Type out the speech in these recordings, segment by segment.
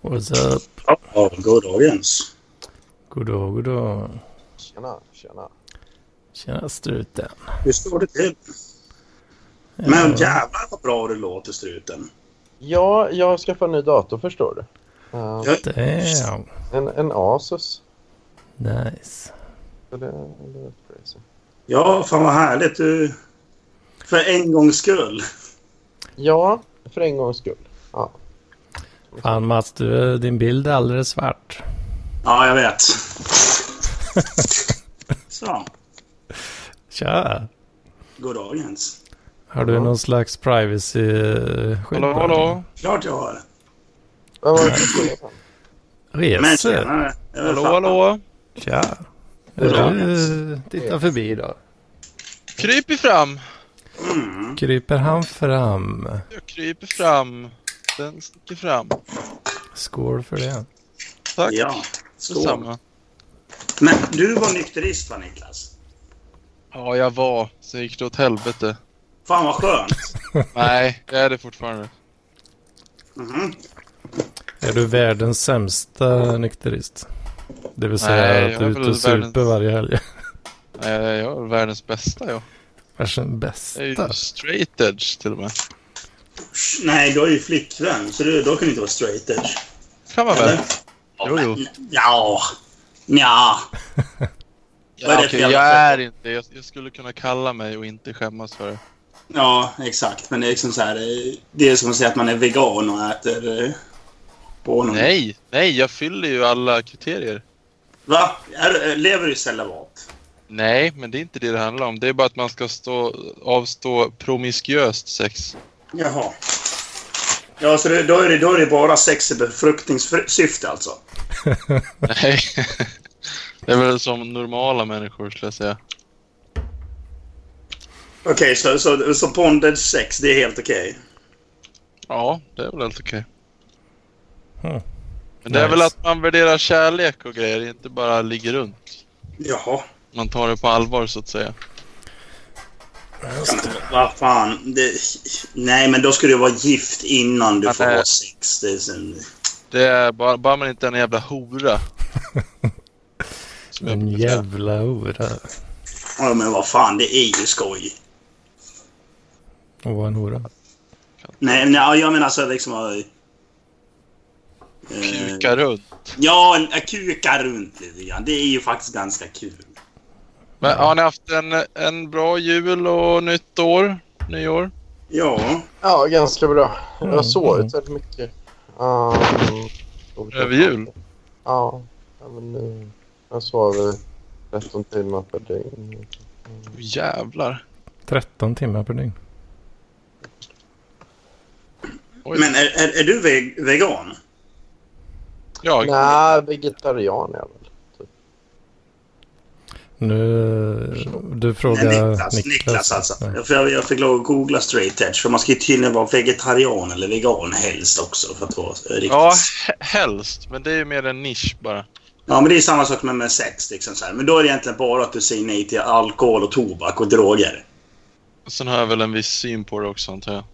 What's up? Ja, god dagens. God dag, god dag. Tjena, tjena. Tjena struten. Hur står det till? Men jävlar vad bra det låter struten. Ja, jag har skaffat en ny dator förstår du. Uh, Ja. Damn. en, en Asus. Nice. Så det, det är crazy. Ja, fan vad härligt. Du... För en gångs skull. Ja, för en gångs skull. Ja. Fan Mats, du, din bild är alldeles svart. Ja, jag vet. Så, Tja. god dagens. Har du Ja. någon slags privacy-skydd? Hallå, hallå. Klart jag har. Vad var det Resor? Hallå, hallå. Tja. God Du tittar förbi då. Kryper fram. Mm. Kryper han fram? Jag kryper fram. Den sticker fram. Skål för det. Tack. Ja, skål. Detsamma. Men du var nykterist va Niklas? Ja, jag var. Så gick det åt helvete. Fan vad skönt. Nej, jag är det fortfarande. Mhm. Är du världens sämsta nykterist? Det vill säga Nej, att jag du är ute och super världens- varje helg. Nej, jag är världens bästa jag. Jag är bästa. ju straight edge till och med. Nej, du har ju flickvän. Så du, då kan du inte vara straight edge. Kan man väl? Jo, jo. Ja. Ja. Är Ja, det okej, jävla jag är inte. Jag, jag skulle kunna kalla mig och inte skämmas för det. Ja, exakt. Men det är liksom så här. eh, Det är som att säga att man är vegan och äter eh, på någon. Nej, nej, jag fyller ju alla kriterier. Va? Är, eh, lever du i celibat? Nej, men det är inte det det handlar om. Det är bara att man ska stå, avstå promiskuöst sex. Jaha. Ja, så det, då, är det, då är det bara sex i befruktningssyfte alltså? Nej. Det är väl som normala människor skulle jag säga. Okej, så, så, så bondage sex, det är helt okej? Ja, det är väl helt okej. Hmm. Men det är Nice. väl att man värderar kärlek och grejer, inte bara ligger runt. Jaha. Man tar det på allvar så att säga. Vad fan. Det, nej, men då ska du vara gift innan du Ja, får ha sex. Det är sen, Det är bara, bara man inte är en jävla hora. En jävla hora. ja, men vad fan, det är ju skoj. Och vara en hora. Nej, nej jag menar alltså liksom... Uh, Kuka runt. Ja, kuka runt lite grann. Det är ju faktiskt ganska kul. Men har ni haft en, en bra jul och nytt år? Nyår? Ja. Ja, ganska bra. Jag Mm, har sovit mm. väldigt mycket. Um, Över jul? Ja. ja men, nu jag sover 13 timmar per dygn. Oh, jävlar. 13 timmar per dygn. Oj. Men är, är, är du ve vegan? Jag? Nej, vegetarian är jag väl. Nu, du frågar Nej, Niklas, Niklas alltså. Ja. För jag, jag fick lov att googla straight edge. För man ska ju tydligen vara vegetarian eller vegan helst också för att vara riktigt... Ja, he- helst. Men det är ju mer en nisch bara. Ja, men det är samma sak med, med sex. Liksom så här. Men då är det egentligen bara att du säger nej till alkohol och tobak och droger. Sen har jag väl en viss syn på det också antar jag.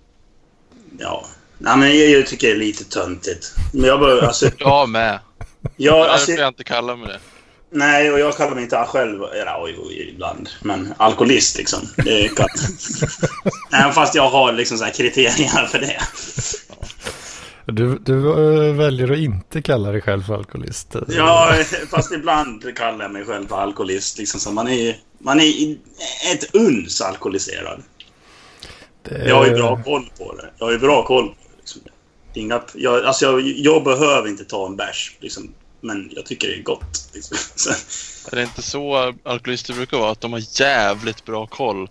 Ja. Nej, men jag, jag tycker det är lite töntigt. Men jag bör, alltså, Jag med. jag, Därför alltså, jag inte kallar mig det. Nej, och jag kallar mig inte själv... Ja, jo, ibland. Men alkoholist liksom. Det kan... Även fast jag har liksom så här kriterier för det. Du, du äh, väljer att inte kalla dig själv för alkoholist. Ja, fast ibland kallar jag mig själv för alkoholist. Liksom, så man är, man är ett uns alkoholiserad. Det, Jag har ju bra koll på det. Jag har ju bra koll på det. Liksom. Inga, jag, alltså jag, jag behöver inte ta en bärs, liksom, men jag tycker det är gott. Liksom. Så, Är det inte så alkoholister brukar vara? Att de har jävligt bra koll.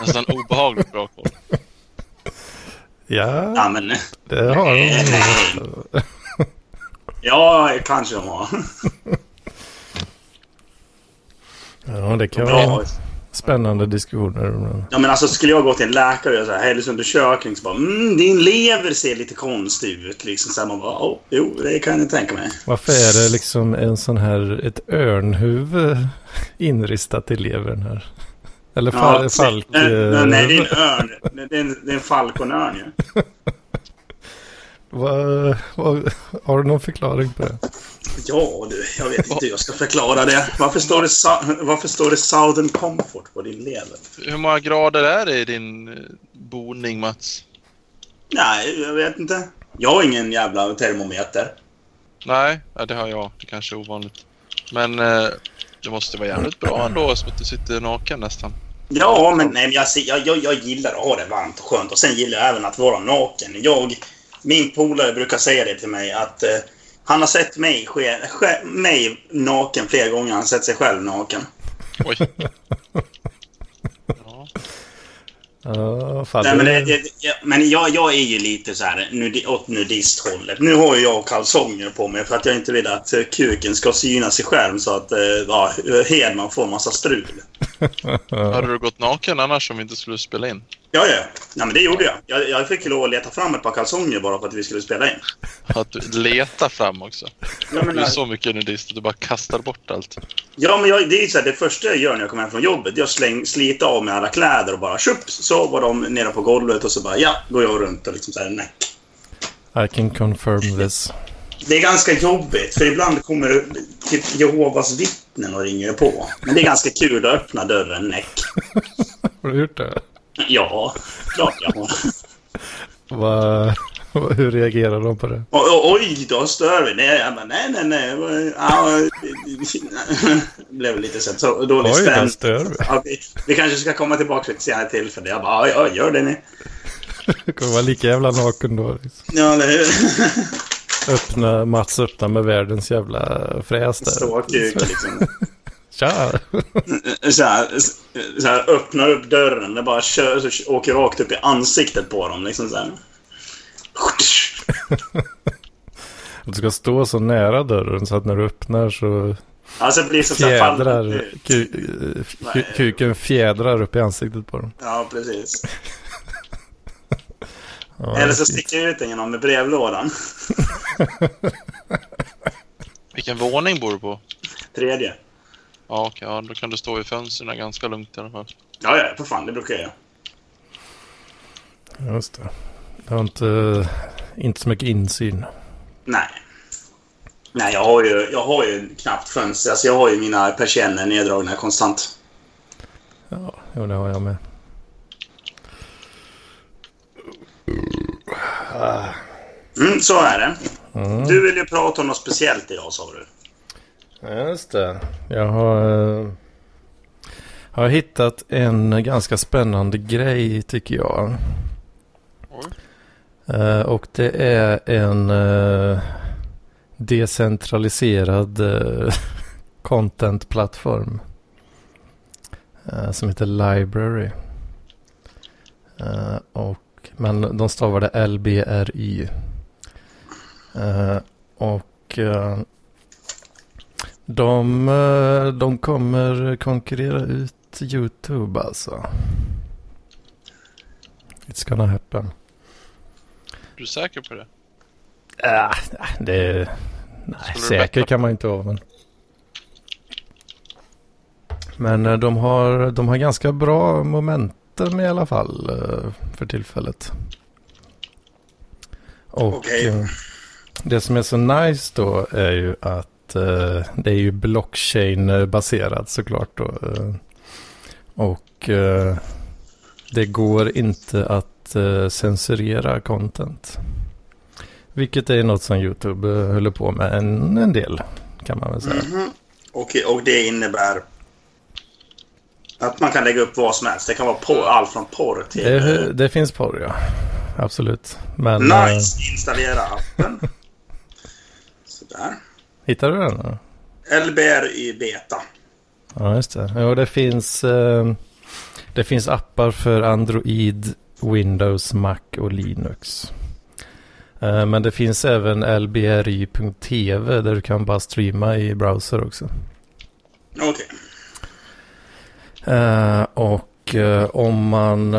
Nästan obehagligt bra koll. Ja, ja, men... det har Nej. de. Ja, kanske de har. Ja, det kan vara spännande diskussioner. Ja, men alltså skulle jag gå till en läkare och här hälsoundersökning så bara mm, din lever ser lite konstig ut. Liksom så här, man bara, oh, jo, det kan jag tänka mig. Varför är det liksom en sån här, ett örnhuvud inristat i levern här? Eller fal, Ja, falk... nej, nej, det är en örn. Det är en, det är en falkonörn ju. Vad, vad, har du någon förklaring på det? Ja du, jag vet inte hur jag ska förklara det. Varför står det, varför står det Southern Comfort på din lever? Hur många grader är det i din eh, boning, Mats? Nej, jag vet inte. Jag har ingen jävla termometer. Nej, det har jag. Det kanske är ovanligt. Men eh, det måste vara jävligt bra ändå som att du sitter naken nästan. Ja, men, nej, men jag, jag, jag, jag gillar att ha det varmt och skönt. Och sen gillar jag även att vara naken. Jag, min polare brukar säga det till mig att eh, han har sett mig, ske, ske, mig naken flera gånger. Han har sett sig själv naken. Oj. Ja. Fan, Nej, men det- det, det, ja, men jag, jag är ju lite så här nudi, åt nudisthållet. Nu har ju jag kalsonger på mig för att jag inte vill att eh, kuken ska syna sig själv så att eh, ja, Hedman får massa strul. Hade du gått naken annars om vi inte skulle spela in? Ja, ja. Nej, men det gjorde jag. jag. Jag fick lov att leta fram ett par kalsonger bara för att vi skulle spela in. Att du letar fram också? Ja, men, Du är så mycket nudist att du bara kastar bort allt. ja, men jag, det är ju så här, det första jag gör när jag kommer hem från jobbet. Jag släng, sliter av mig alla kläder och bara tjup, så var de nere på golvet och så bara ja, går jag runt och liksom så här näck. I can confirm this. Det är ganska jobbigt, för ibland kommer typ Jehovas vittnen och ringer på. Men det är ganska kul att öppna dörren näck. Har du gjort det? Ja, klart jag har. Vad- hur reagerar de på det? O- Oj, då stör vi. Nej, jag bara, nej, nej, nej. Ja, det blev lite så, dålig Oj, där stämning. stör vi. Ja, vi, vi kanske ska komma tillbaka vid ett senare tillfälle. Jag bara, ja, gör det ni. Du kommer vara lika jävla naken då. Liksom. Ja, eller hur? Öppna, Mats öppnar med världens jävla fräs där. Stor kuk liksom. Tja! Så här, så här, öppnar upp dörren, det bara kör, så åker rakt upp i ansiktet på dem. Liksom så här. Du ska stå så nära dörren så att när du öppnar så Alltså det blir fall- fjädrar, ku, ku, kuken fjädrar upp i ansiktet på dem. Ja, precis. Ja, Eller så sticker jag ut den genom med brevlådan. Vilken våning bor du på? Tredje. Ja, okej. Ja, då kan du stå i fönstren ganska lugnt i alla fall. Ja, ja, för fan, det brukar jag göra. Just det. Jag har inte, inte så mycket insyn. Nej. Nej, jag har ju, jag har ju knappt fönster. Alltså jag har ju mina persienner neddragna konstant. Ja, jo, det har jag med. Mm, så är det. Mm. Du vill ju prata om något speciellt idag, sa du. Just det. Jag har, eh, har hittat en ganska spännande grej tycker jag. Eh, och det är en eh, decentraliserad contentplattform. som heter Library. Och, men de stavar det LBRY. Och de, eh, de kommer konkurrera ut YouTube alltså. It's gonna happen. Är du säker på det? Äh, det... Nej, säker kan man inte vara. Men, men eh, de, har, de har ganska bra momentum i alla fall eh, för tillfället. Och eh, det som är så nice då är ju att eh, det är ju blockchain-baserat såklart då. eh, och eh, det går inte att eh, censurera content. Vilket är något som YouTube eh, håller på med en, en del kan man väl säga. Mhm. Och, och det innebär att man kan lägga upp vad som helst. Det kan vara porr, allt från porr till... Det, det finns porr ja. Absolut. Men eh, Nice! Installera appen. Sådär. Hittar du den? Då? LBR i beta. Ja just det. Jo det finns, eh, det finns appar för Android, Windows, Mac och Linux. Eh, men det finns även lbri.tv där du kan bara streama i browser också. Okej. Eh, och eh, om man,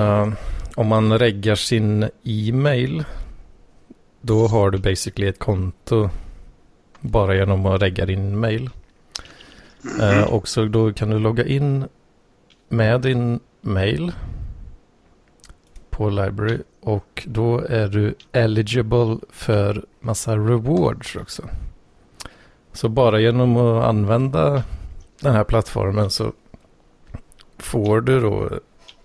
om man reggar sin e-mail då har du basically ett konto bara genom att regga din mail. Eh, och så då kan du logga in med din mail på Library och då är du eligible för massa rewards också. Så bara genom att använda den här plattformen så får du då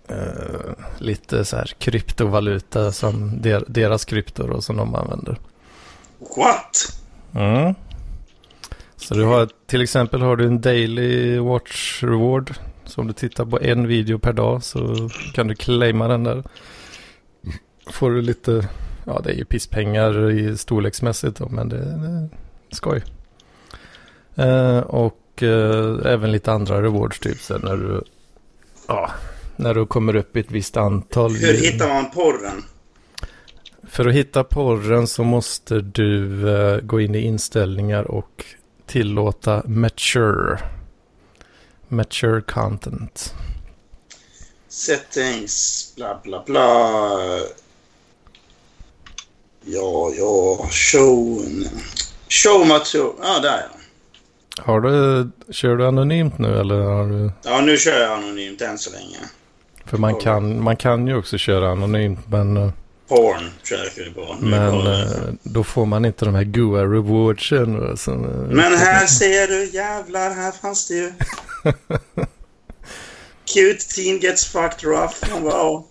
eh, lite så här kryptovaluta som der, deras krypto då, som de använder. What? Mm. Så du har till exempel har du en daily watch reward. Så om du tittar på en video per dag så kan du claima den där. Får du lite, ja det är ju pisspengar i storleksmässigt då, men det, är skoj. Eh, och eh, även lite andra rewards typ sen när du, ja, när du kommer upp i ett visst antal. Hur hittar man porren? För att hitta porren så måste du eh, gå in i inställningar och tillåta mature. Mature content. Settings, bla bla bla. Ja, ja, show... Show mature. Ja, där ja. Har du, kör du anonymt nu eller har du? Ja, nu kör jag anonymt än så länge. För man kan, man kan ju också köra anonymt men, eh, Porn kör vi på. Men eh, då får man inte de här goa rewardsen. eh, Men här ser du, jävlar, här fanns det ju. Cute teen gets fucked rough. Ja.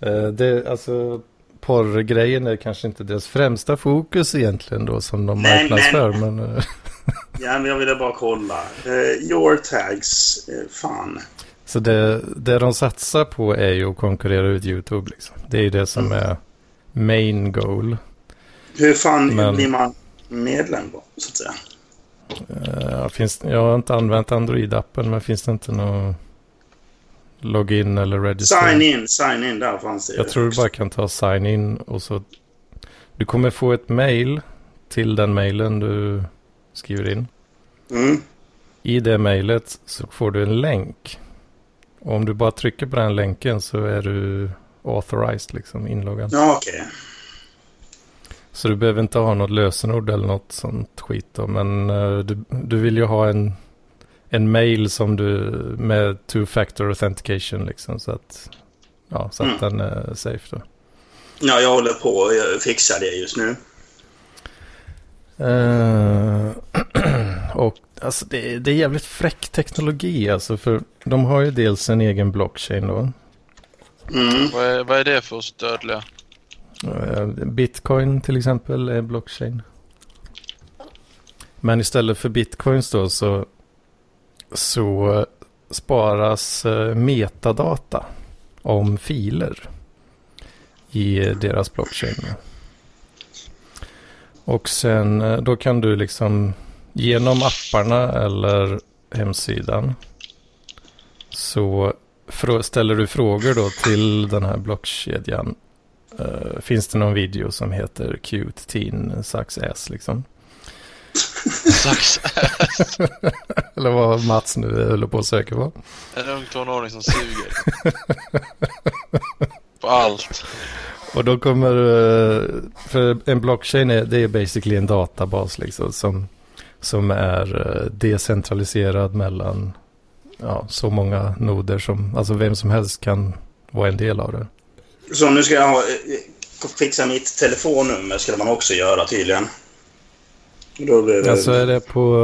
eh, det, alltså porrgrejen är kanske inte deras främsta fokus egentligen då som de Nej, marknadsför. Men, ja, men jag ville bara kolla. Uh, your tags, eh, fan. Så det, det de satsar på är ju att konkurrera ut YouTube. Liksom. Det är ju det som Mm. är main goal. Hur fan Men- blir man medlem då, så att säga? Eh, finns, jag har inte använt Android-appen men finns det inte någon login eller register? Sign in, sign in, där fanns det Jag tror du bara kan ta sign in och så. Du kommer få ett mail till den mailen du skriver in. Mm. I det mailet så får du en länk. Och om du bara trycker på den länken så är du authorized, liksom inloggad. Ja, okej. Så du behöver inte ha något lösenord eller något sånt skit då. Men eh, du, du vill ju ha en, en mail som du med two-factor authentication liksom. Så att, ja, så att den är safe då. Ja, jag håller på och fixar det just nu. Eh, och alltså det, det är jävligt fräck teknologi alltså. För de har ju dels en egen blockchain då. Mm. Vad är, vad är det för stödliga? Eh, Bitcoin till exempel är blockchain. Men istället för bitcoins då så, så sparas eh, metadata om filer i deras blockchain. Och sen eh, då kan du liksom genom apparna eller hemsidan så ställer du frågor då till den här blockkedjan Eh, finns det någon video som heter Cute Teen Sucks Ass liksom? Sax. Eller vad Mats nu håller på att söka på. En ung tonåring som suger. På allt. Och då kommer, eh, för en blockchain är, det är basically en databas liksom som, som är eh, decentraliserad mellan ja, så många noder som, alltså vem som helst kan vara en del av det. Så nu ska jag ha, eh, fixa mitt telefonnummer skulle man också göra tydligen. Då blir det, Alltså är det på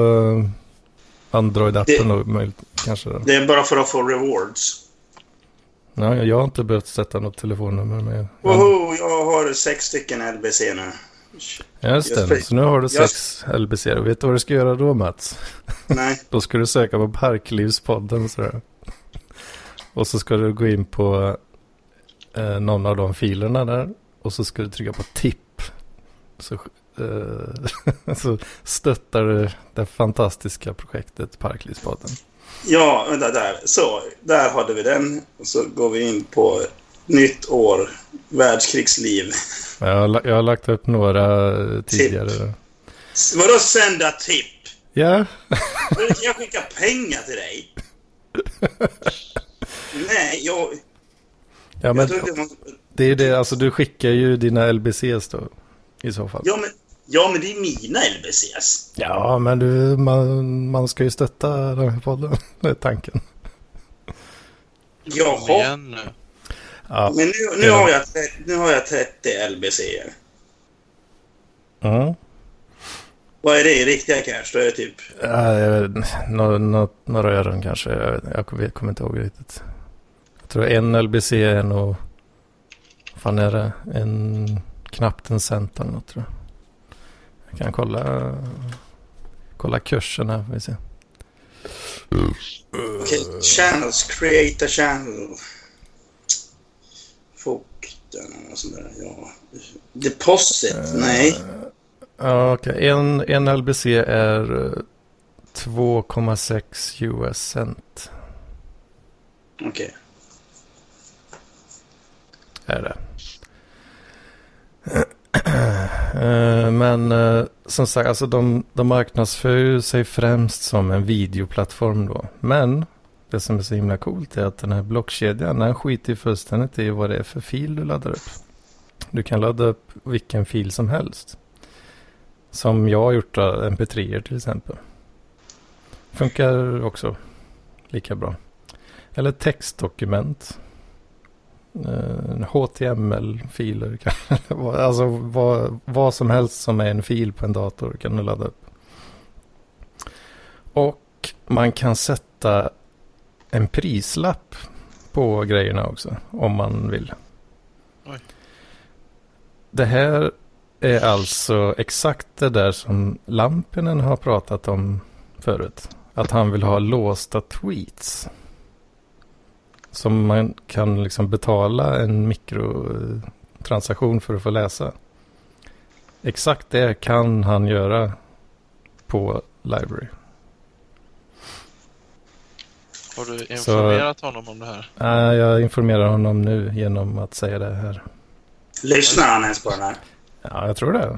eh, Android-appen möjligt kanske? Då. det är bara för att få rewards. Ja, jag har inte behövt sätta något telefonnummer med. Woho, jag har sex stycken LBC nu. Just det. Så nu har du sex LBC. Vet du vad du ska göra då Mats? Nej. Då ska du söka på Parklivspodden. Sådär. Och så ska du gå in på eh, någon av de filerna där. Och så ska du trycka på tipp. Så, eh, så stöttar du det fantastiska projektet Parklivspodden. Ja, vänta där. Så, där hade vi den. Och så går vi in på nytt år, världskrigsliv. Jag har, jag har lagt upp några eh, tidigare. S- Vadå sända tipp? Ja, Vill jag skicka pengar till dig? Nej, jag... ja men jag man, det är ju det. Alltså du skickar ju dina LBCs då. I så fall. ja, men, ja, men det är mina LBCs. Ja, men du, man, man ska ju stötta den här podden. Det är tanken. Kom Jaha. igen nu. Ja. Men nu, nu, Ja. har jag, nu har jag 30 LBC. Mm. Vad är det i riktiga cash? Då är det typ... Ja, jag vet, inte. nå, nå, några öron kanske. Jag, vet, jag kommer- kommer inte ihåg riktigt. Jag tror en LBC är nog... Vad fan är det? En, knappt en cent eller något tror jag. Jag kan kolla, kolla kursen här. får Vi se. Okej, channels. Create a channel. Fukten och sånt där. Ja. Deposit? Nej. Ja, okej. En, en LBC är eh, 2,6 US cent. Okej. är det. Eh, Men eh, som sagt, alltså de, de marknadsför sig främst som en videoplattform då. Men det som är så himla coolt är att den här blockkedjan, den skiter ju fullständigt i vad det är för fil du laddar upp. Du kan ladda upp vilken fil som helst. Som jag har gjort, mp3 till exempel. Funkar också lika bra. Eller textdokument. Eh, HTML-filer. kan- alltså vad, vad som helst som är en fil på en dator kan du ladda upp. Och man kan sätta en prislapp på grejerna också om man vill. Oj. Det här är alltså exakt det där som Lampinen har pratat om förut. Att han vill ha låsta tweets. Som man kan liksom betala en mikrotransaktion för att få läsa. Exakt det kan han göra på Library. Har du informerat honom om det här? Äh, jag informerar honom nu genom att säga det här. Lyssnar han ens på den här? Ja, jag tror det.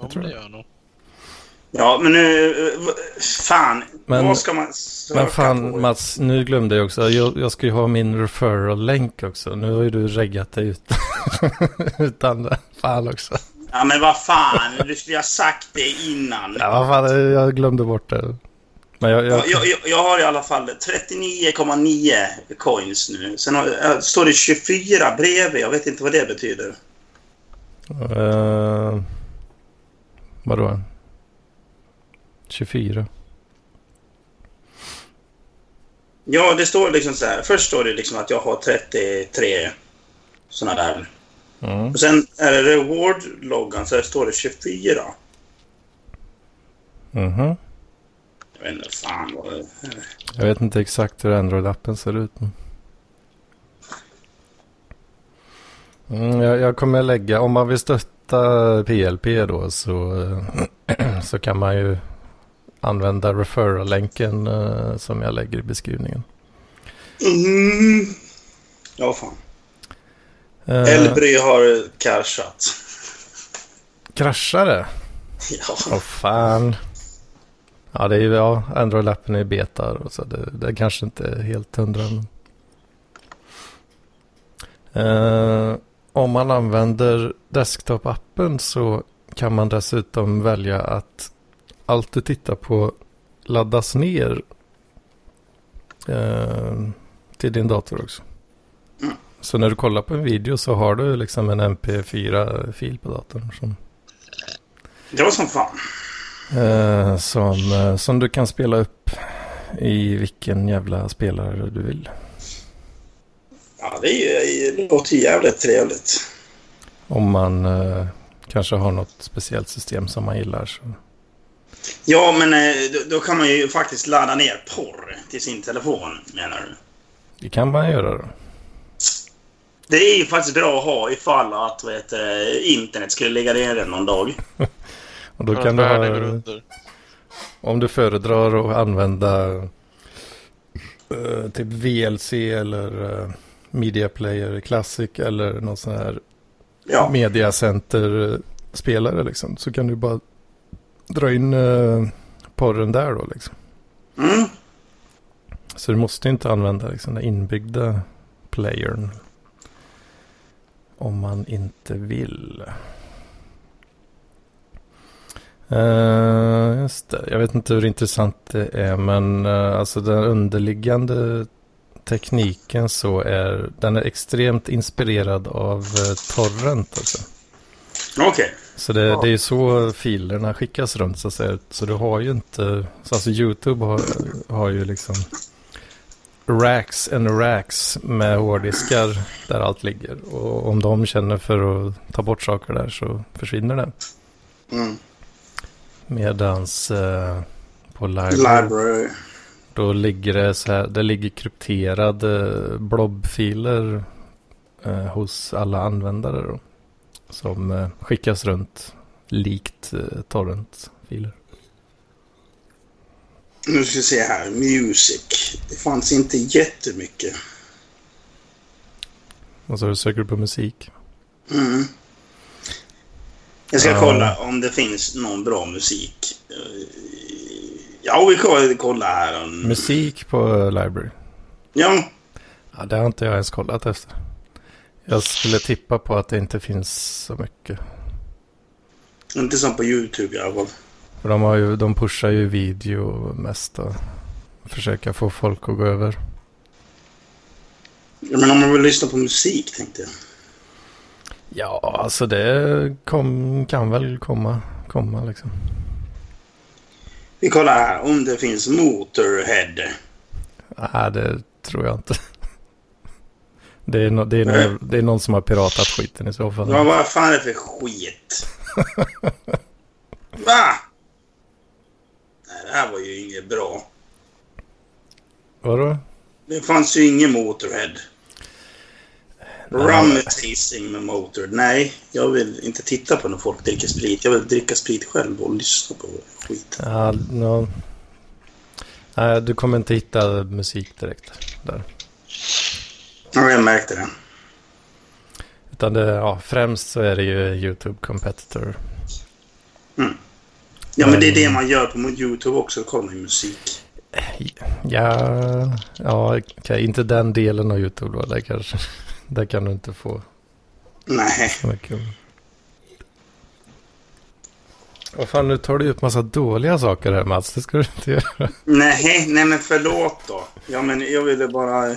Om tror det det. gör nog. Ja, men nu... eh, Fan. Men- vad ska man söka Men fan på? Mats, nu glömde jag också. Jag, jag ska ju ha min referral-länk också. Nu har ju du reggat dig ut. utan det. Fan också. Ja, men vad fan. Du skulle ha sagt det innan. Ja, vad fan, jag glömde bort det. Men jag, jag, Ja, jag, jag, jag har i alla fall 39,9 coins nu. Sen har, äh, står det 24 bredvid. Jag vet inte vad det betyder. Eh, vadå? 24. Ja, det står liksom så här. Först står det liksom att jag har 33 såna där. Mm. Och sen är det reward-loggan så här står det 24. Mhm. Jag vet inte fan vad det Jag vet inte exakt hur Android-appen ser ut. Men... Mm, jag, jag kommer lägga, om man vill stötta PLP då så, så kan man ju använda referral-länken eh, som jag lägger i beskrivningen. Mm. Ja, fan. Eh, Elbry har kraschat. kraschar det? Ja. Åh fan. Ja, det är ju, ja, Android-appen är i beta och så det, det kanske inte är helt hundra. Men... Eh, om man använder desktop-appen så kan man dessutom välja att allt du tittar på laddas ner eh, till din dator också. Mm. Så när du kollar på en video så har du liksom en mp4-fil på datorn som Det var som fan. Eh, som, eh, som du kan spela upp i vilken jävla spelare du vill. Ja, det, är det låter jävligt trevligt. Om man eh, kanske har något speciellt system som man gillar. Så. Ja, men eh, då, då kan man ju faktiskt ladda ner porr till sin telefon, menar du? Det kan man göra då. Det är ju faktiskt bra att ha ifall att det, internet skulle ligga nere någon dag. Och då kan du ha, om du föredrar att använda eh, typ VLC eller uh, Media Player Classic eller någon sån här Ja. Media Center-spelare liksom. Så kan du bara dra in eh, porren där då liksom. Mm. Så du måste inte använda liksom den inbyggda playern. Om man inte vill. Uh, just det. Jag vet inte hur intressant det är. Men uh, alltså den underliggande tekniken så är den är extremt inspirerad av eh, torrent. Alltså. Okej. Så det, det är ju så filerna skickas runt så att säga. Så du har ju inte, så alltså YouTube har, har ju liksom racks and racks med hårddiskar där allt ligger. Och om de känner för att ta bort saker där så försvinner det. Mm. Medans eh, på library, Library. då ligger det så här, det ligger krypterade blobfiler eh, hos alla användare då. Som eh, skickas runt likt eh, torrentfiler. Nu ska vi se här. Music. Det fanns inte jättemycket. Och så söker du på musik. Mm. Jag ska kolla om det finns någon bra musik. Eh, Ja, vi kollar, kolla här. Musik på library. Ja, Ja, det har inte jag ens kollat efter. Jag skulle tippa på att det inte finns så mycket. inte som på YouTube i alla fall. För de, har ju, de pushar ju video mest och försöka få folk att gå över. Ja, Men om man vill lyssna på musik tänkte jag. Ja, alltså det kom, kan väl komma, komma liksom. Vi kollar här om det finns Motorhead. Nej, det tror jag inte. Det är, no, det, är no, det är någon som har piratat skiten i så fall. Ja, vad fan är det för skit? Va? Nej, det här var ju inget bra. Vadå? Det fanns ju ingen Motorhead. Rummetizing med Motorhead. Nej, jag vill inte titta på när folk dricker sprit. Jag vill dricka sprit själv och lyssna på skit. Ja, no. Nej, du kommer inte hitta musik direkt där. Ja, jag märkte det. Utan det, ja, främst så är det ju YouTube Competitor. Ja, men det är det man gör på YouTube också. Kollar ju musik. Ja, ja okej, inte den delen av YouTube då. Där, kanske, där kan du inte få Nej. Vad fan, nu tar du upp massa dåliga saker här Mats. Det ska du inte göra. Nej, nej men förlåt då. Ja, men jag ville bara...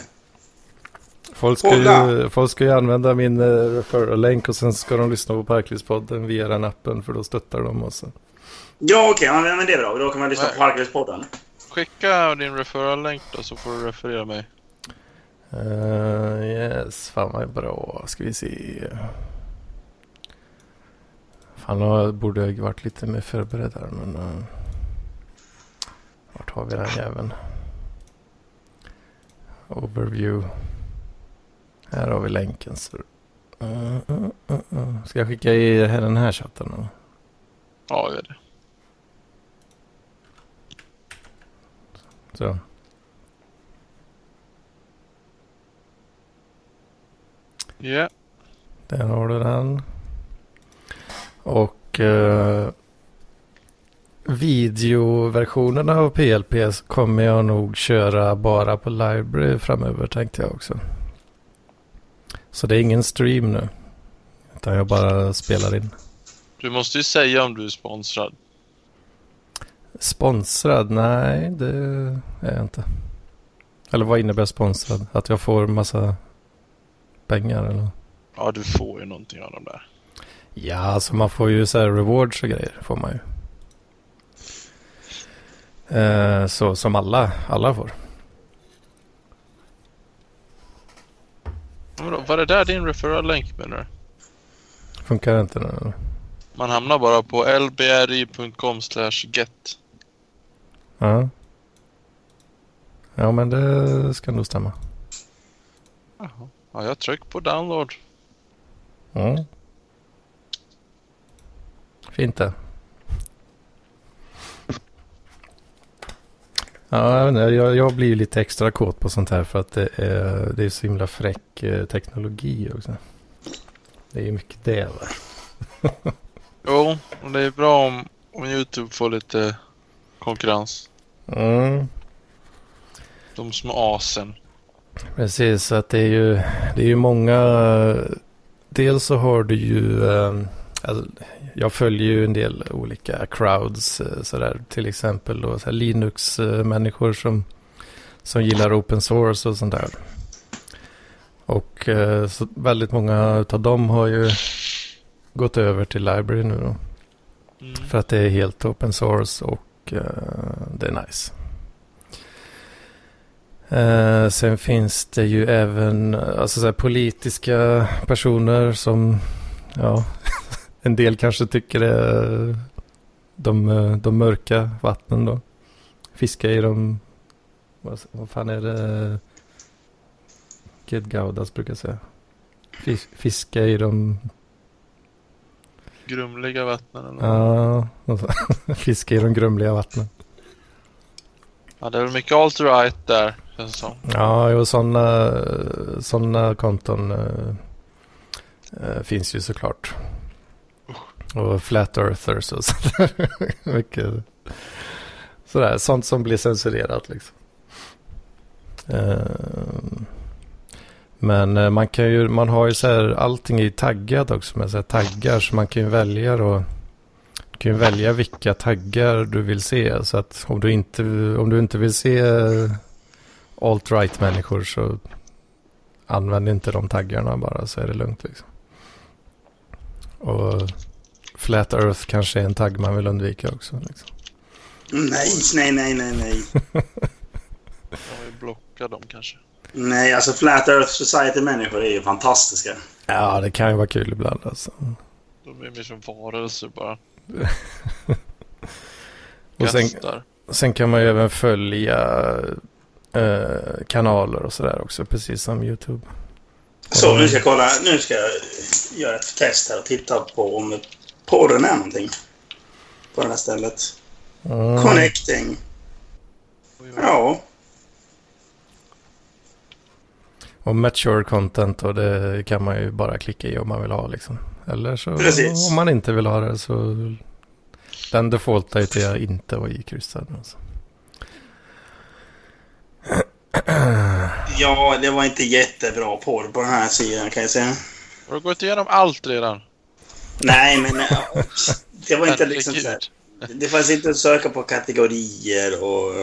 Folk ska, ju, folk ska ju använda min uh, referral-länk och sen ska de lyssna på Parklivspodden via den appen för då stöttar de oss. Ja, okej. ja, men det är bra. Då kan man lyssna Nej. på Parklivspodden. Skicka din referral-länk då så får du referera mig. Uh, yes, fan vad bra. Ska vi se. Fan, jag borde jag varit lite mer förberedd här. Men, uh, vart har vi den jäveln? Overview. Här har vi länken. Så. Uh, uh, uh. Ska jag skicka i den här chatten? Eller? Ja, gör det. Så. Ja. Där har du den. Och eh, videoversionerna av PLP kommer jag nog köra bara på Library framöver tänkte jag också. Så det är ingen stream nu. Utan jag bara spelar in. Du måste ju säga om du är sponsrad. Sponsrad? Nej, det är jag inte. Eller vad innebär sponsrad? Att jag får massa pengar eller? Ja, du får ju någonting av dem där. Ja, alltså man får ju så här rewards och grejer får man ju. Eh, så som alla, alla får. Men då, var det där din referral-länk menar du? Funkar inte nu? eller? Man hamnar bara på lbri.com get. Ja. Ja, men det ska nog stämma. Jaha. Ja, jag tryck på download. Mm. Fint det. Ja, jag, jag, blir lite extra kåt på sånt här för att det är, det är så himla fräck eh, teknologi också. Det är ju mycket det va? Jo, och det är bra om, om Youtube får lite konkurrens. Mm. De små asen. Precis, så att det är ju, det är ju många... Dels så har du ju... eh, Alltså, jag följer ju en del olika crowds eh, sådär. Till exempel då, så här Linux-människor som, som gillar open source och sånt där. Och eh, så väldigt många av dem har ju gått över till library nu då. Mm. För att det är helt open source och eh, det är nice. Eh, sen finns det ju även alltså, så här, politiska personer som, ja, en del kanske tycker är de, eh, de mörka vattnen då. Fiska i de, vad, vad fan är det Ged Gaudas brukar säga. Fis, fiska i de, Grumliga vattnen eller? ja, fiska i de grumliga vattnen. Ja, det är väl mycket alt-right där, känns det som. Ja, jo, sådana såna konton eh, finns ju såklart. Och flat earthers och sådär. Mycket sådär, sånt som blir censurerat liksom. Eh, men man kan ju, man har ju så här, allting är taggat också med så här taggar så man kan ju välja då. Du kan ju välja vilka taggar du vill se. Så att om du inte, om du inte vill se alt-right människor så använd inte de taggarna bara så är det lugnt liksom. Och Flat Earth kanske är en tagg man vill undvika också. Liksom. Nej, nej, nej, nej, nej. Jag vill blocka dem kanske. Nej, alltså Flat Earth Society-människor är ju fantastiska. Ja, det kan ju vara kul ibland alltså. De är mer som varelser bara. Och sen, sen kan man ju även följa kanaler och sådär också, precis som YouTube. Så, nu ska jag kolla. Nu ska jag göra ett test här och titta på om porren är någonting. På det här stället. Mm. Connecting. Ja. Och mature content och det kan man ju bara klicka i om man vill ha liksom. Eller så Precis. om man inte vill ha det så den defaultar ju till att inte vara ikryssad. Alltså. Ja, det var inte jättebra porr på den här sidan kan jag säga. Har du gått igenom allt redan? Nej, men ja, det var inte liksom så här. Det fanns inte att söka på kategorier och...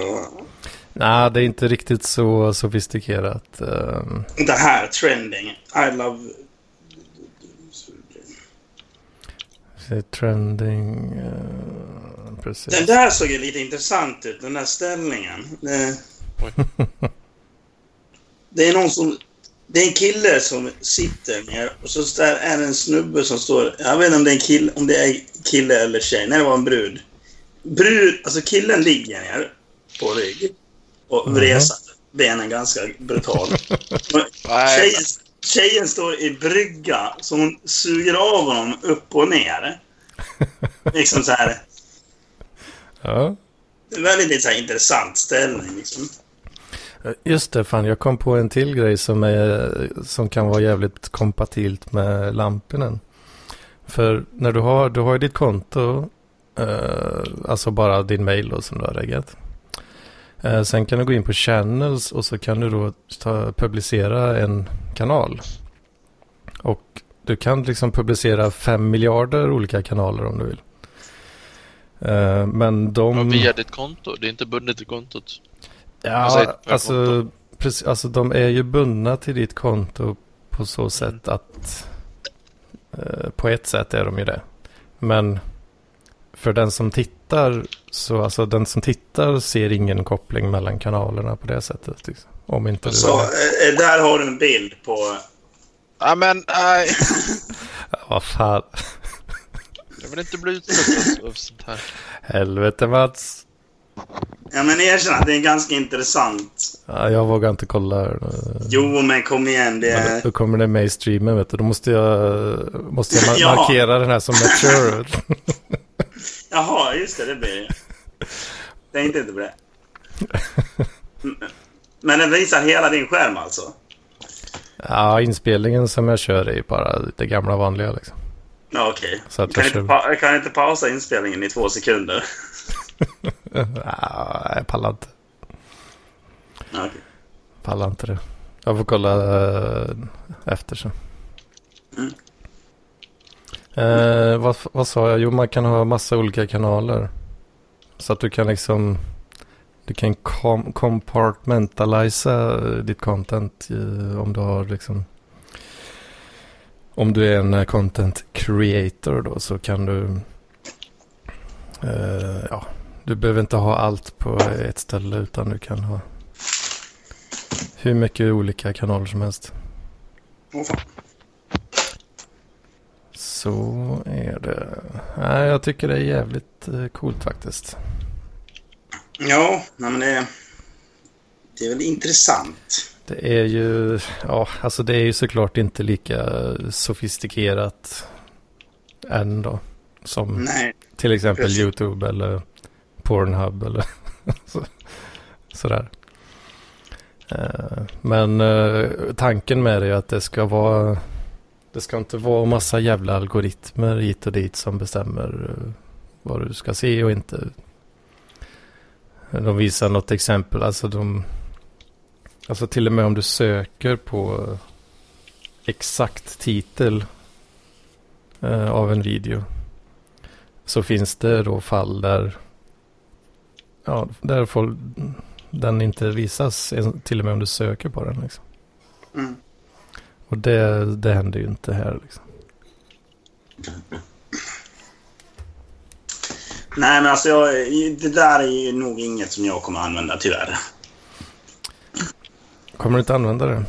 Nej, det är inte riktigt så sofistikerat. ehm. det här, trending. I love... Se, trending. eh, precis. Den där såg ju lite intressant ut, den där ställningen. Det, Oj. Det är någon som... Det är en kille som sitter ner och så där är det en snubbe som står... Jag vet inte om det är en kille, om det är kille eller tjej. Nej, det var en brud. Brud, alltså killen ligger ner på rygg och vresar benen ganska brutalt. Tjejen, tjejen står i brygga så hon suger av honom upp och ner. Liksom så här. Ja. Det är väldigt så intressant ställning. Liksom. Eh, just det, fan jag kom på en till grej som, är, som kan vara jävligt kompatilt med lamporna. För när du har, du har ditt konto, eh, alltså bara din mail då som du har reggat. Eh, sen kan du gå in på channels och så kan du då ta, publicera en kanal. Och du kan liksom publicera fem miljarder olika kanaler om du vill. Eh, men de... och via ditt konto. Det är inte bundet till kontot. Ja, Alltså alltså, precis, alltså de är ju bundna till ditt konto på så sätt att eh, på ett sätt är de ju det. Men för den som tittar så alltså den som tittar ser ingen koppling mellan kanalerna på det sättet. Liksom. Om inte du... Så eh, där har du en bild på... Ja men nej. Vad fan. Jag vill inte bli utsatt av sånt här. Helvete Mats. Ja men erkänn att det är ganska intressant. Ja, jag vågar inte kolla. Jo men kom igen. Det är... Då kommer det med i streamen vet du. Då måste jag, måste jag Ja. markera den här som mature. Jaha, just det. Det blir det. Tänkte inte på det. Men den visar hela din skärm alltså? Ja, inspelningen som jag kör är bara det gamla vanliga liksom. Okej. Att Kan, inte kör... pa- jag kan inte pausa inspelningen i två sekunder? Ja, jag pallar inte. Okej. Pallar inte det. Jag får kolla eh, efter sen. Mm. Eh, vad, vad sa jag? Jo, man kan ha massa olika kanaler. Så att du kan liksom du kan kom compartmentalisa ditt content eh, om du har liksom om du är en content creator då så kan du eh, ja, du behöver inte ha allt på ett ställe utan du kan ha hur mycket olika kanaler som helst. Så är det. Nej, jag tycker det är jävligt eh, coolt faktiskt. Ja, nej men det, det är väl intressant. Det är ju, ja, alltså det är ju såklart inte lika sofistikerat än då. Som Nej. till exempel precis. YouTube eller Pornhub eller så, sådär. Eh, men eh, tanken med det är att det ska vara, det ska inte vara massa jävla algoritmer hit och dit som bestämmer eh, vad du ska se och inte. De visar något exempel, alltså de, alltså till och med om du söker på exakt titel av en video så finns det då fall där ja, där folk, den inte visas till och med om du söker på den. Liksom. Mm. Och det, det händer ju inte här. Liksom. Nej, men alltså jag, det där är ju nog inget som jag kommer använda tyvärr. Kommer du inte använda det?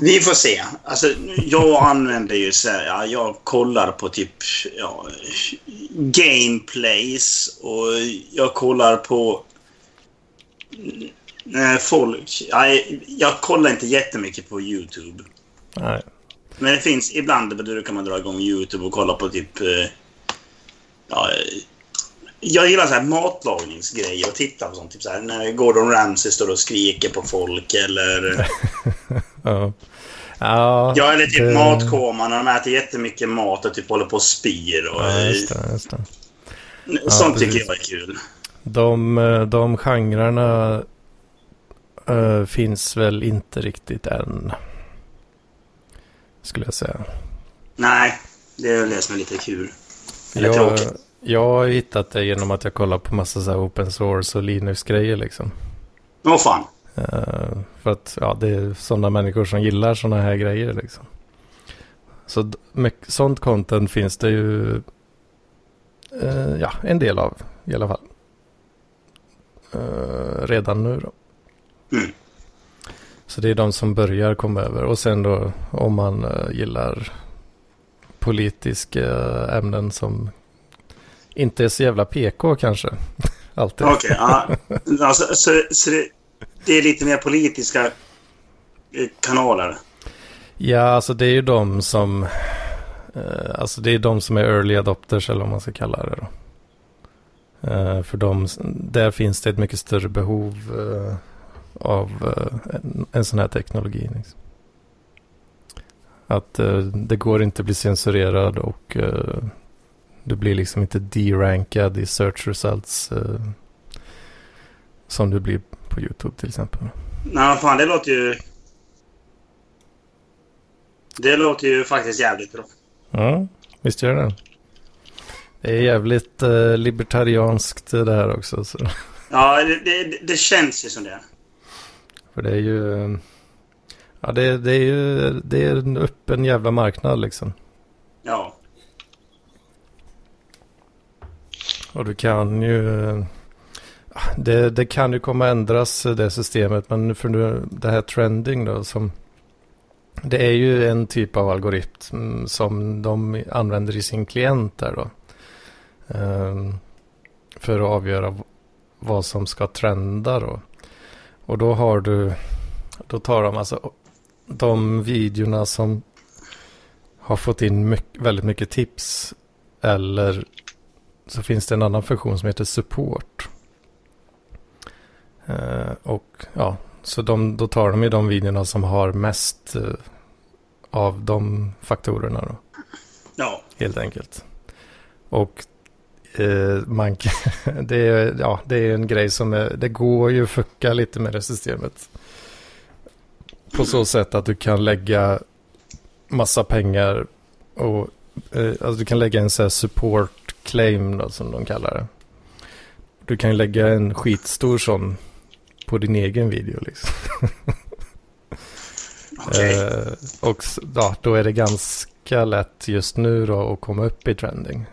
Vi får se. Alltså, jag använder ju så här, ja, jag kollar på typ ja, gameplays och jag kollar på eh, folk. Ja, jag kollar inte jättemycket på YouTube. Nej. Men det finns ibland brukar man dra igång YouTube och kolla på typ... eh, Ja, eh, jag gillar så här matlagningsgrejer och titta på sånt. Typ så här, när Gordon Ramsay står och skriker på folk eller... Ja. Ja, Ja, eller typ det- matkoma när de äter jättemycket mat och typ håller på och spyr. Och, Ja, just det, just det. sånt precis. tycker jag är kul. De, eh, de genrerna eh, finns väl inte riktigt än. Skulle jag säga. Nej, det är väl det som är lite kul. Eller Jag, tråkigt. jag har hittat det genom att jag kollar på massa så open source och Linux-grejer liksom. Åh fan. Eh, för att ja, det är sådana människor som gillar sådana här grejer liksom. Så mycket, sånt content finns det ju eh, ja, en del av i alla fall. Eh, redan nu då. Mm. Så det är de som börjar komma över. Och sen då om man gillar politiska ämnen som inte är så jävla PK kanske. Alltid. Okej, ja. Alltså, så, så det, det är lite mer politiska eh, kanaler. Ja, alltså det är ju de som... Eh, alltså det är de som är early adopters eller vad man ska kalla det då. Eh, för de, där finns det ett mycket större behov av en, en sån här teknologi. Liksom. Att det går inte att bli censurerad och du blir liksom inte derankad i search results som du blir på YouTube till exempel. Nej, fan, det låter ju... Det låter ju faktiskt jävligt bra. Ja, visst gör det. Det är jävligt eh, libertarianskt det här också. Så. Ja, det, det, det känns ju som det. För det är ju... Ja, det, det är ju det är en öppen jävla marknad liksom. Ja. Och du kan ju... Det, det kan ju komma att ändras eh, det systemet. Men för nu, det här trending då som... Det är ju en typ av algoritm mm, som de använder i sin klient där då. Ehm, för att avgöra vad som ska trenda då. Och då har du... Då tar de alltså de videorna som har fått in mycket, väldigt mycket tips. Eller så finns det en annan funktion som heter support. Eh, och ja, så de, då tar de ju de videorna som har mest eh, av de faktorerna då, Ja. helt enkelt. Och eh, man, det, är, ja, det är en grej som är, det går ju att fucka lite med det systemet. På så sätt att du kan lägga massa pengar och eh, alltså du kan lägga en sån här support claim då, som de kallar det. Du kan lägga en skitstor sån på din egen video liksom. Okej. Eh, och ja, då är det ganska lätt just nu då att komma upp i trending.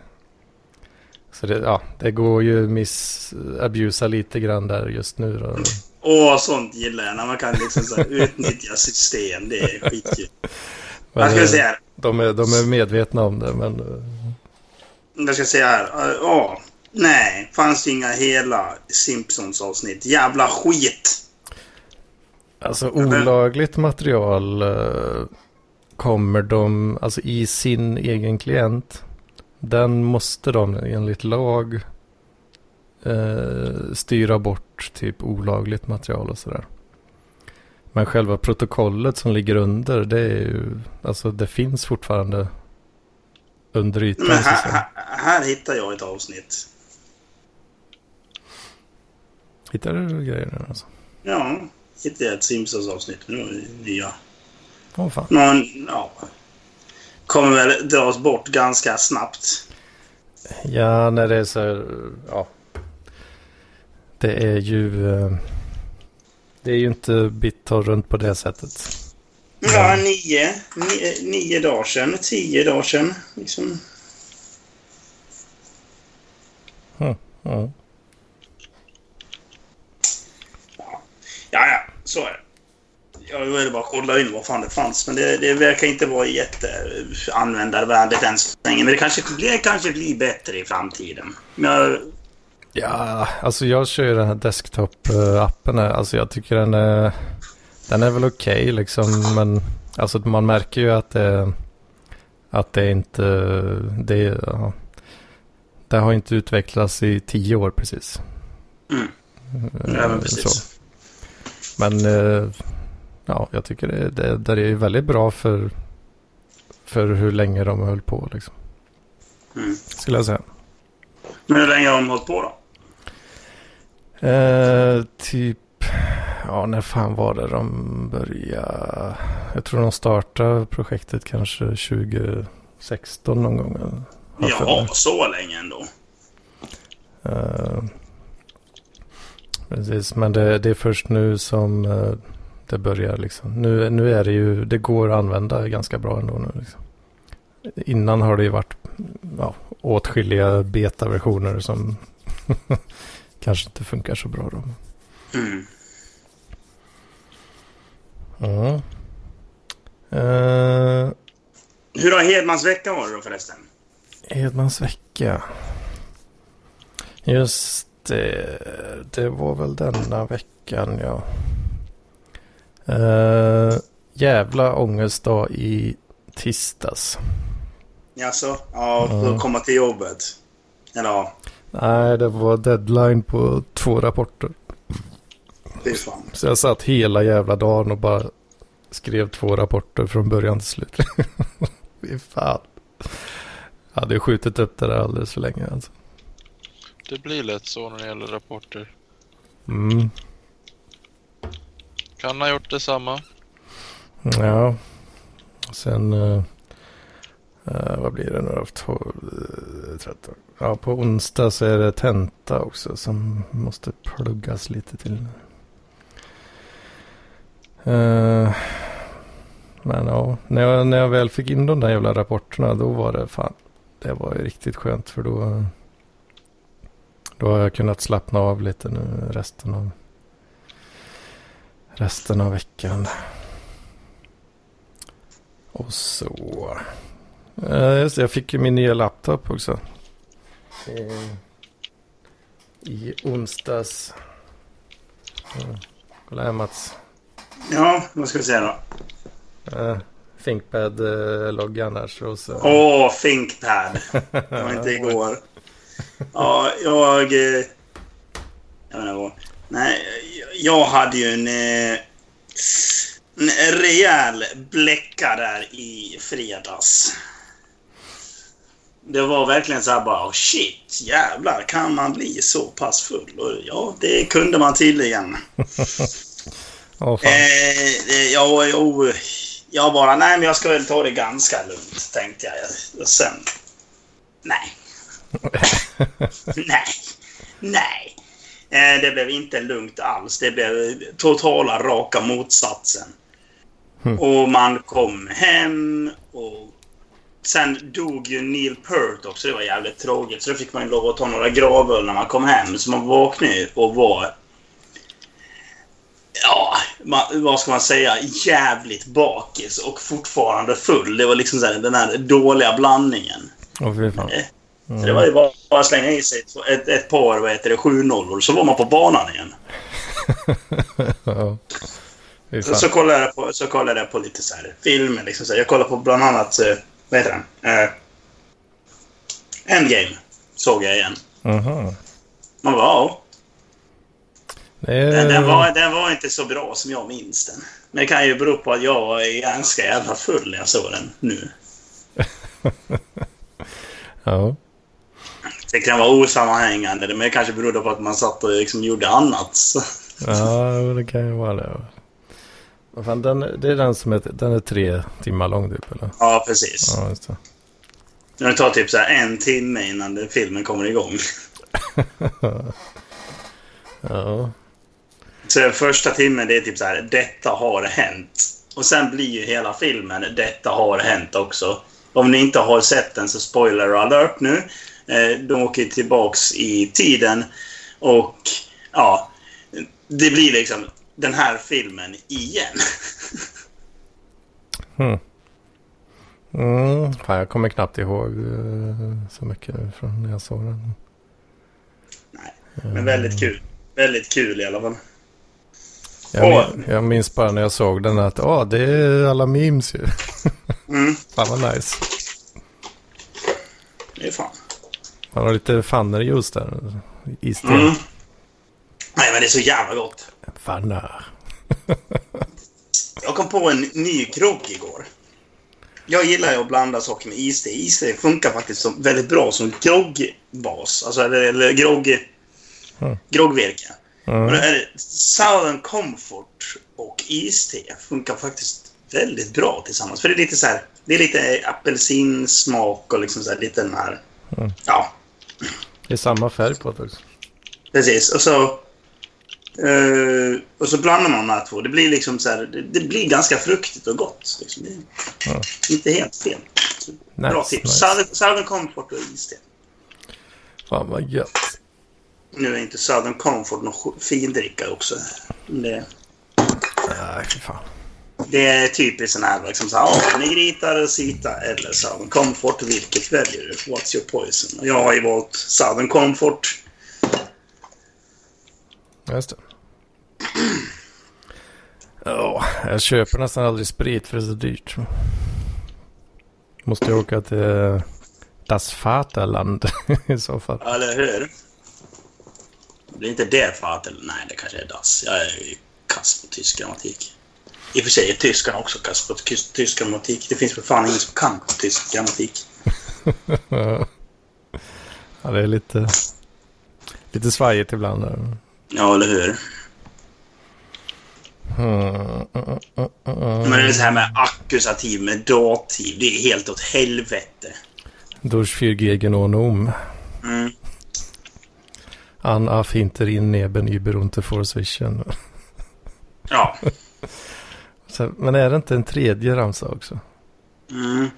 Så det, ja, det går ju missabusa lite grann där just nu då. Åh, sånt gillar jag. När man kan liksom så utnyttja system. Det är skitkul. Men, Jag ska eh, säga här. de, är, de är medvetna om det, men eh, Jag ska säga här. Ja. Nej, fanns inga hela Simpsons-avsnitt. Jävla skit! alltså olagligt material eh, kommer de, alltså i sin egen klient, den måste de enligt lag eh, styra bort typ olagligt material och sådär. Men själva protokollet som ligger under, det är ju, alltså det finns fortfarande under ytan. Men här, här, här hittar jag ett avsnitt. Hittar du grejer där alltså? Ja, hittade ett Simpsons-avsnitt nu. Nya. Åh fan. Någon, ja. Kommer väl dras bort ganska snabbt. Ja, när det är så ja. Det är ju, eh, det är ju inte BitTorrent på det sättet. Ja, nio, nio, nio dagar sedan, tio dagar sedan. Liksom. Ja. Ja, ja, så är det. Jag ville bara kolla in vad fan det fanns, men det, det verkar inte vara jätteanvändarvänligt än så länge. Men det kanske, det kanske blir bättre i framtiden. Men jag, Ja, alltså jag kör ju den här desktop-appen. Alltså jag tycker den är, den är väl okej liksom. Men alltså man märker ju att det, att det inte, det, ja, det har inte utvecklats i tio år precis. Mm. Eh, ja, men precis. så. Men eh, ja, jag tycker det, det, det är väldigt bra för, för hur länge de höll på liksom. Mm. Skulle jag säga. Men hur länge har de hållit på då? Eh, typ, ja när fan var det de började? Jag tror de startade projektet kanske 2016 någon gång. Ja, så länge ändå. Precis, men det, det är först nu som eh, det börjar liksom. Nu, nu är det ju, det går att använda ganska bra ändå nu liksom. Innan har det ju varit ja, åtskilliga betaversioner som kanske inte funkar så bra då. Mm. Ja. Eh, Hur har Hedmans vecka varit då förresten? Edmans vecka. Just det. Det var väl denna veckan ja. Uh, jävla ångestdag i tisdags. Jaså? Ja, för att komma till jobbet. Eller ja, Nej, det var deadline på två rapporter. fan. Så jag satt hela jävla dagen och bara skrev två rapporter från början till slut. Fy fan. Jag hade skjutit upp det där alldeles för länge alltså. Det blir lätt så när det gäller rapporter. Mm. Kan ha gjort detsamma. Ja. Sen. eh, eh, vad blir det nu då? 12, eh, 13. Ja, på onsdag så är det tenta också som måste pluggas lite till. Eh, men ja, när jag, när jag väl fick in de där jävla rapporterna då var det fan. Det var ju riktigt skönt för då. Då har jag kunnat slappna av lite nu resten av. Resten av veckan. Och så. Uh, just det, jag fick ju min nya laptop också. Eh, I onsdags. Uh, kolla här Mats. Ja, vad ska vi säga då? Uh, Thinkpad-loggan här. Så, så. Åh, ThinkPad. Det var inte igår. Ja, jag... eh, Jag menar vad. Nej, jag hade ju en... eh, En rejäl bläcka där i fredags. Det var verkligen så här bara, oh shit, jävlar, kan man bli så pass full? Och ja, det kunde man tydligen. Åh, fan. Eh, eh, ja, jo, jag bara, nej men jag ska väl ta det ganska lugnt, tänkte jag. Och sen, nej. nej, nej. Eh, det blev inte lugnt alls. Det blev totala raka motsatsen. Hmm. Och man kom hem och sen dog ju Neil Peart också. Det var jävligt tråkigt. Så då fick man ju lov att ta några gravöl när man kom hem. Så man vaknade ju och var... Ja, man, vad ska man säga? Jävligt bakis och fortfarande full. Det var liksom så här, den här dåliga blandningen. Åh Eh, Så det var ju bara att slänga i sig ett, ett, par, vad heter det, 7-0 så var man på banan igen. ja. Så, så, kollade jag på, så kollade jag på lite så här filmer. Liksom så här. Jag kollade på bland annat, eh, vad heter den? Eh, Endgame såg jag igen. Mhm. Man bara, ja, är... den, den, var, den var inte så bra som jag minns den. Men det kan ju bero på att jag var ganska jävla full när jag såg den nu. Ja. Det kan vara osammanhängande, men det kanske berodde på att man satt och liksom gjorde annat. Ja, det kan ju vara det. Vad fan, den, det är den som är, den är tre timmar lång typ eller? Ja, precis. Ja, just det. Det tar typ så här en timme innan filmen kommer igång. Ja. Så första timmen det är typ så här, detta har hänt. Och sen blir ju hela filmen, detta har hänt också. Om ni inte har sett den så spoiler alert nu. Eh, de åker tillbaks i tiden och ja, det blir liksom den här filmen igen. Hmm. Mm, fan, jag kommer knappt ihåg eh, så mycket nu från när jag såg den. Nej, men väldigt kul. Väldigt kul i alla fall. Jag, min, jag minns bara när jag såg den att ja, det är alla memes ju. Mm, Fan vad nice. det är fan. Man har lite fannerjuice där. Isten. Mm. Nej, men det är så jävla gott. Fannar. Jag kom på en ny grogg igår. Jag gillar ju att blanda saker med iste. Iste funkar faktiskt som, väldigt bra som groggbas. Alltså, eller, eller grogg... Mm. Groggvirke. Och Mm. är det Southern Comfort och iste funkar faktiskt väldigt bra tillsammans. För det är lite så här... Det är lite apelsinsmak och liksom så här lite den här... Mm. Ja, Det är samma färg på det också. Precis. Och så, eh, och så blandar man de här två. Det blir liksom så här, det, det blir ganska fruktigt och gott. Liksom. Ja. inte helt fel. Bra Nice, tips. nice. Southern, Southern Comfort och iste. Fan vad gött. Nu är inte Southern Comfort någon sk- findricka också. Det, Nej, fy fan. Det är typiskt sån här liksom så här, Negrita, Rosita eller Southern Comfort. Vilket väljer du? What's your poison? Jag har ju valt Southern Comfort. Just det. Ja, jag köper nästan aldrig sprit för det är så dyrt. Måste jag åka till Das Vaterland i så fall. Eller hur? Det blir inte det eller Nej, det kanske är das. Jag är ju kass på tysk grammatik. I och för sig är tyskarna också kass på tysk, grammatik. Det finns för fan ingen som kan tysk grammatik. Ja, det är lite, lite svajigt ibland. där. Ja, eller hur? Mm, mm, mm, mm. Men det är så här med ackusativ med dativ. Det är helt åt helvete. Durch vier gegen ohne um. Mm. An auf hinter in neben über unter vorswischen. Ja. Så, men är det inte en tredje ramsa också? Mm.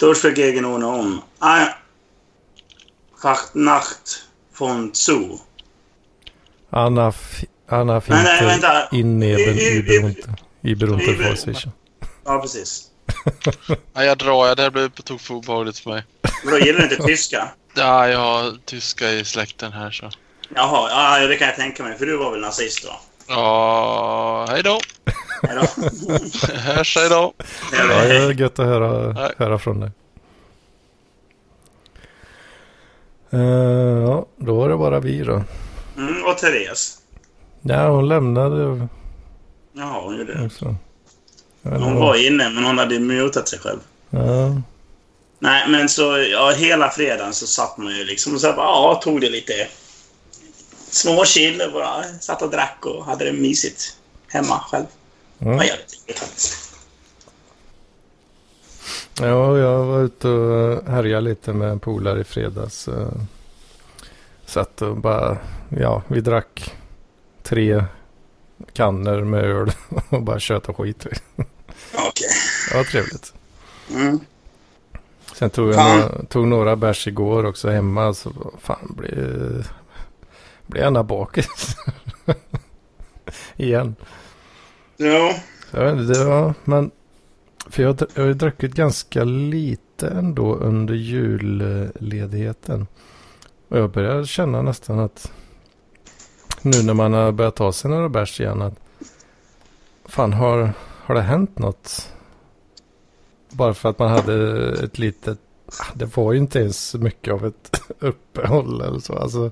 Durchvergegen ohne um. Ah, Nacht von zu. An auf, an auf Nej, nej, vänta. Ja, precis. Ja, jag drar. Det här blir på tok för obehagligt för mig. Men då gillar du inte tyska? Ja, jag har tyska i släkten här så. Jaha, ja, det kan jag tänka mig. För du var väl nazist då? Ja, hej då. Hörs, hej då. Ja, det är gött att höra, Nej. höra från dig. Eh, ja, då var det bara vi då. Mm, och Therese. Ja, hon lämnade Jaha, hon gjorde det. Hon var inne, men hon hade mutat sig själv. Ja, Nej, men så ja, hela fredagen så satt man ju liksom och så här, bara, ja, tog det lite småchill och bara satt och drack och hade det mysigt hemma själv. Mm. Ja, jävligt trevligt faktiskt. ja, jag var ute och härjade lite med en polare i fredags. eh, Satt och bara, ja, vi drack tre kannor med öl och bara tjöt och skit. Okej. Det var trevligt. Mm. Sen tog jag Fan. några, tog några bärs igår också hemma. Så fan, blev, blev gärna bakis. Igen. Ja. Jag vet inte, det var, men för jag, har- jag har ju druckit ganska lite ändå under julledigheten. Och jag börjar känna nästan att nu när man har börjat ta sig några bärs igen att fan har, har det hänt något? Bara för att man hade ett litet, ah, det var ju inte ens mycket av ett uppehåll eller så. Alltså,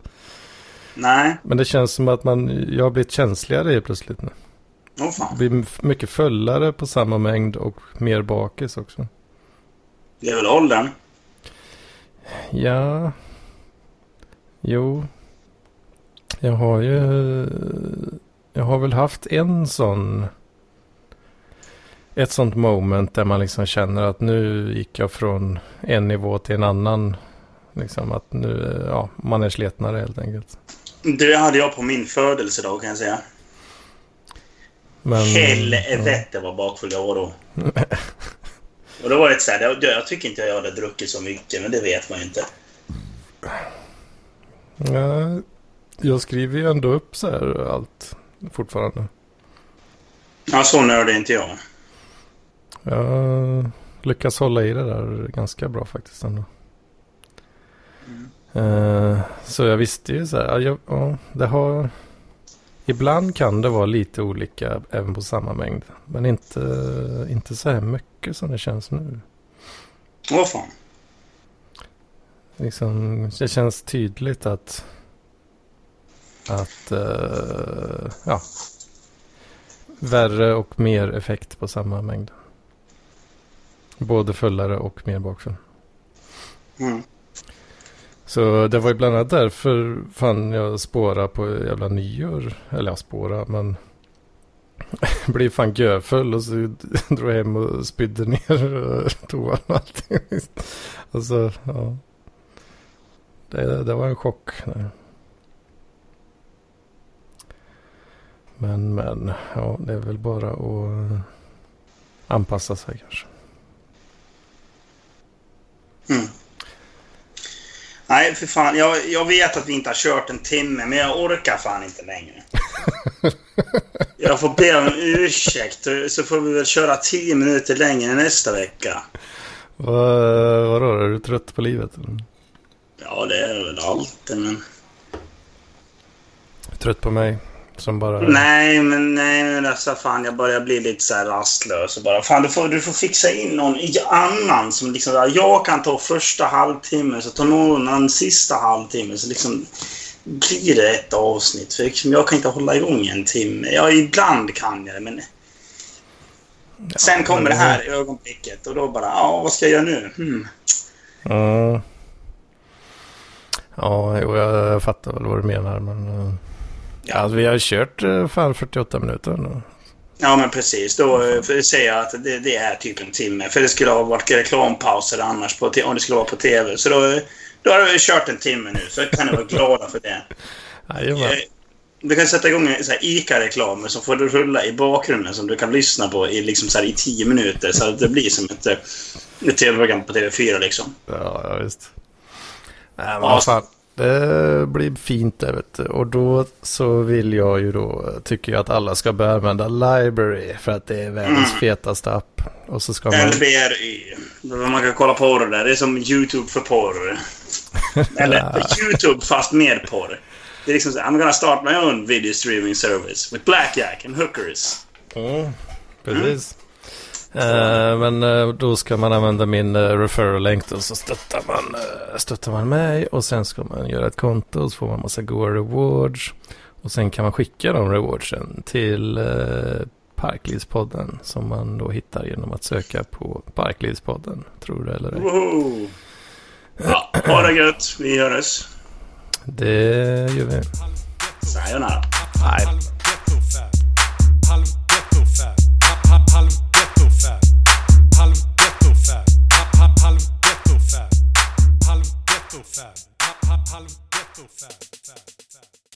Nej. men det känns som att man, jag har blivit känsligare plötsligt nu. Åh fan. blir m- mycket fullare på samma mängd och mer bakis också. Det är väl åldern. Ja. Jo. Jag har ju... Jag har väl haft en sån... Ett sånt moment där man liksom känner att nu gick jag från en nivå till en annan. Liksom att nu, ja, man är sletnare helt enkelt. Det hade jag på min födelsedag kan jag säga. Men, Helvete vad bakfull jag var då. Och då var det så här, jag, jag tycker inte jag hade druckit så mycket, men det vet man ju inte. Ja, jag skriver ju ändå upp så här allt fortfarande. Ja, så nördig inte jag. Jag lyckas hålla i det där ganska bra faktiskt ändå. Eh, så jag visste ju så här, ja, ja, det har... Ibland kan det vara lite olika även på samma mängd. Men inte, inte så här mycket som det känns nu. Åh fan. Liksom, det känns tydligt att... Att... eh, ja. Värre och mer effekt på samma mängd. Både fullare och mer bakfull. Mm. Så det var ju bland annat därför fan jag spåra på jävla nyår. Eller jag spåra men. Blev fan görfull och så drog jag hem och spydde ner toan och allting. Alltså, ja. Det, det var en chock. Nej. Men, men, ja, det är väl bara att anpassa sig kanske. Mm. Nej, för fan. Jag, jag vet att vi inte har kört en timme, men jag orkar fan inte längre. Jag får be om ursäkt, så får vi väl köra tio minuter längre nästa vecka. Vad, vadå, är du trött på livet? Ja, det är väl allt, men... Trött på mig? Som bara... Nej, men nej, men alltså fan, jag börjar bli lite så här rastlös och bara fan, du får, du får fixa in någon i- annan som liksom, jag kan ta första halvtimmen så tar någon annan sista halvtimmen så liksom blir det ett avsnitt. För liksom, jag kan inte hålla igång en timme. Ja, ibland kan jag det, men... Sen kommer det här ögonblicket och då bara, ja, vad ska jag göra nu? Hmm. Ja. Ja, jo, jag fattar väl vad du menar. Men eh, Ja. alltså, vi har kört eh, fan 48 minuter nu. Ja, men precis. Då eh, får jag att det, det är typ en timme. För det skulle ha varit reklampauser annars på, om det skulle vara på TV. Så då, då har vi kört en timme nu. Så kan ni vara glada för det. Jajamän. Eh, Du kan sätta igång ICA-reklamer som får rulla i bakgrunden som du kan lyssna på i, liksom så här, i tio minuter. Så att det blir som ett, eh, ett TV-program på TV4 liksom. Ja, ja visst. Nej, men Ja. fan. Det blir fint det vet du. Och då så vill jag ju då, tycker jag att alla ska börja använda Library. För att det är världens Mm. fetaste app. Och så ska man... LBRY. Man kan kolla porr där. Det är som YouTube för porr. Eller YouTube fast med porr. Det är liksom så, I'm gonna start my own video streaming service with blackjack and hookers. Mm, precis. Eh, men eh, då ska man använda min uh, referral länk och så stöttar man, stöttar man mig och sen ska man göra ett konto och så får man massa goa rewards. Och sen kan man skicka de rewardsen till uh, Parklivspodden som man då hittar genom att söka på Parklivspodden, tror du eller ej. Ja, ha det gött. Vi hörs. Det gör vi. Sayonara. Nej. ghetto fab. Hop, hop, hollow ghetto fab.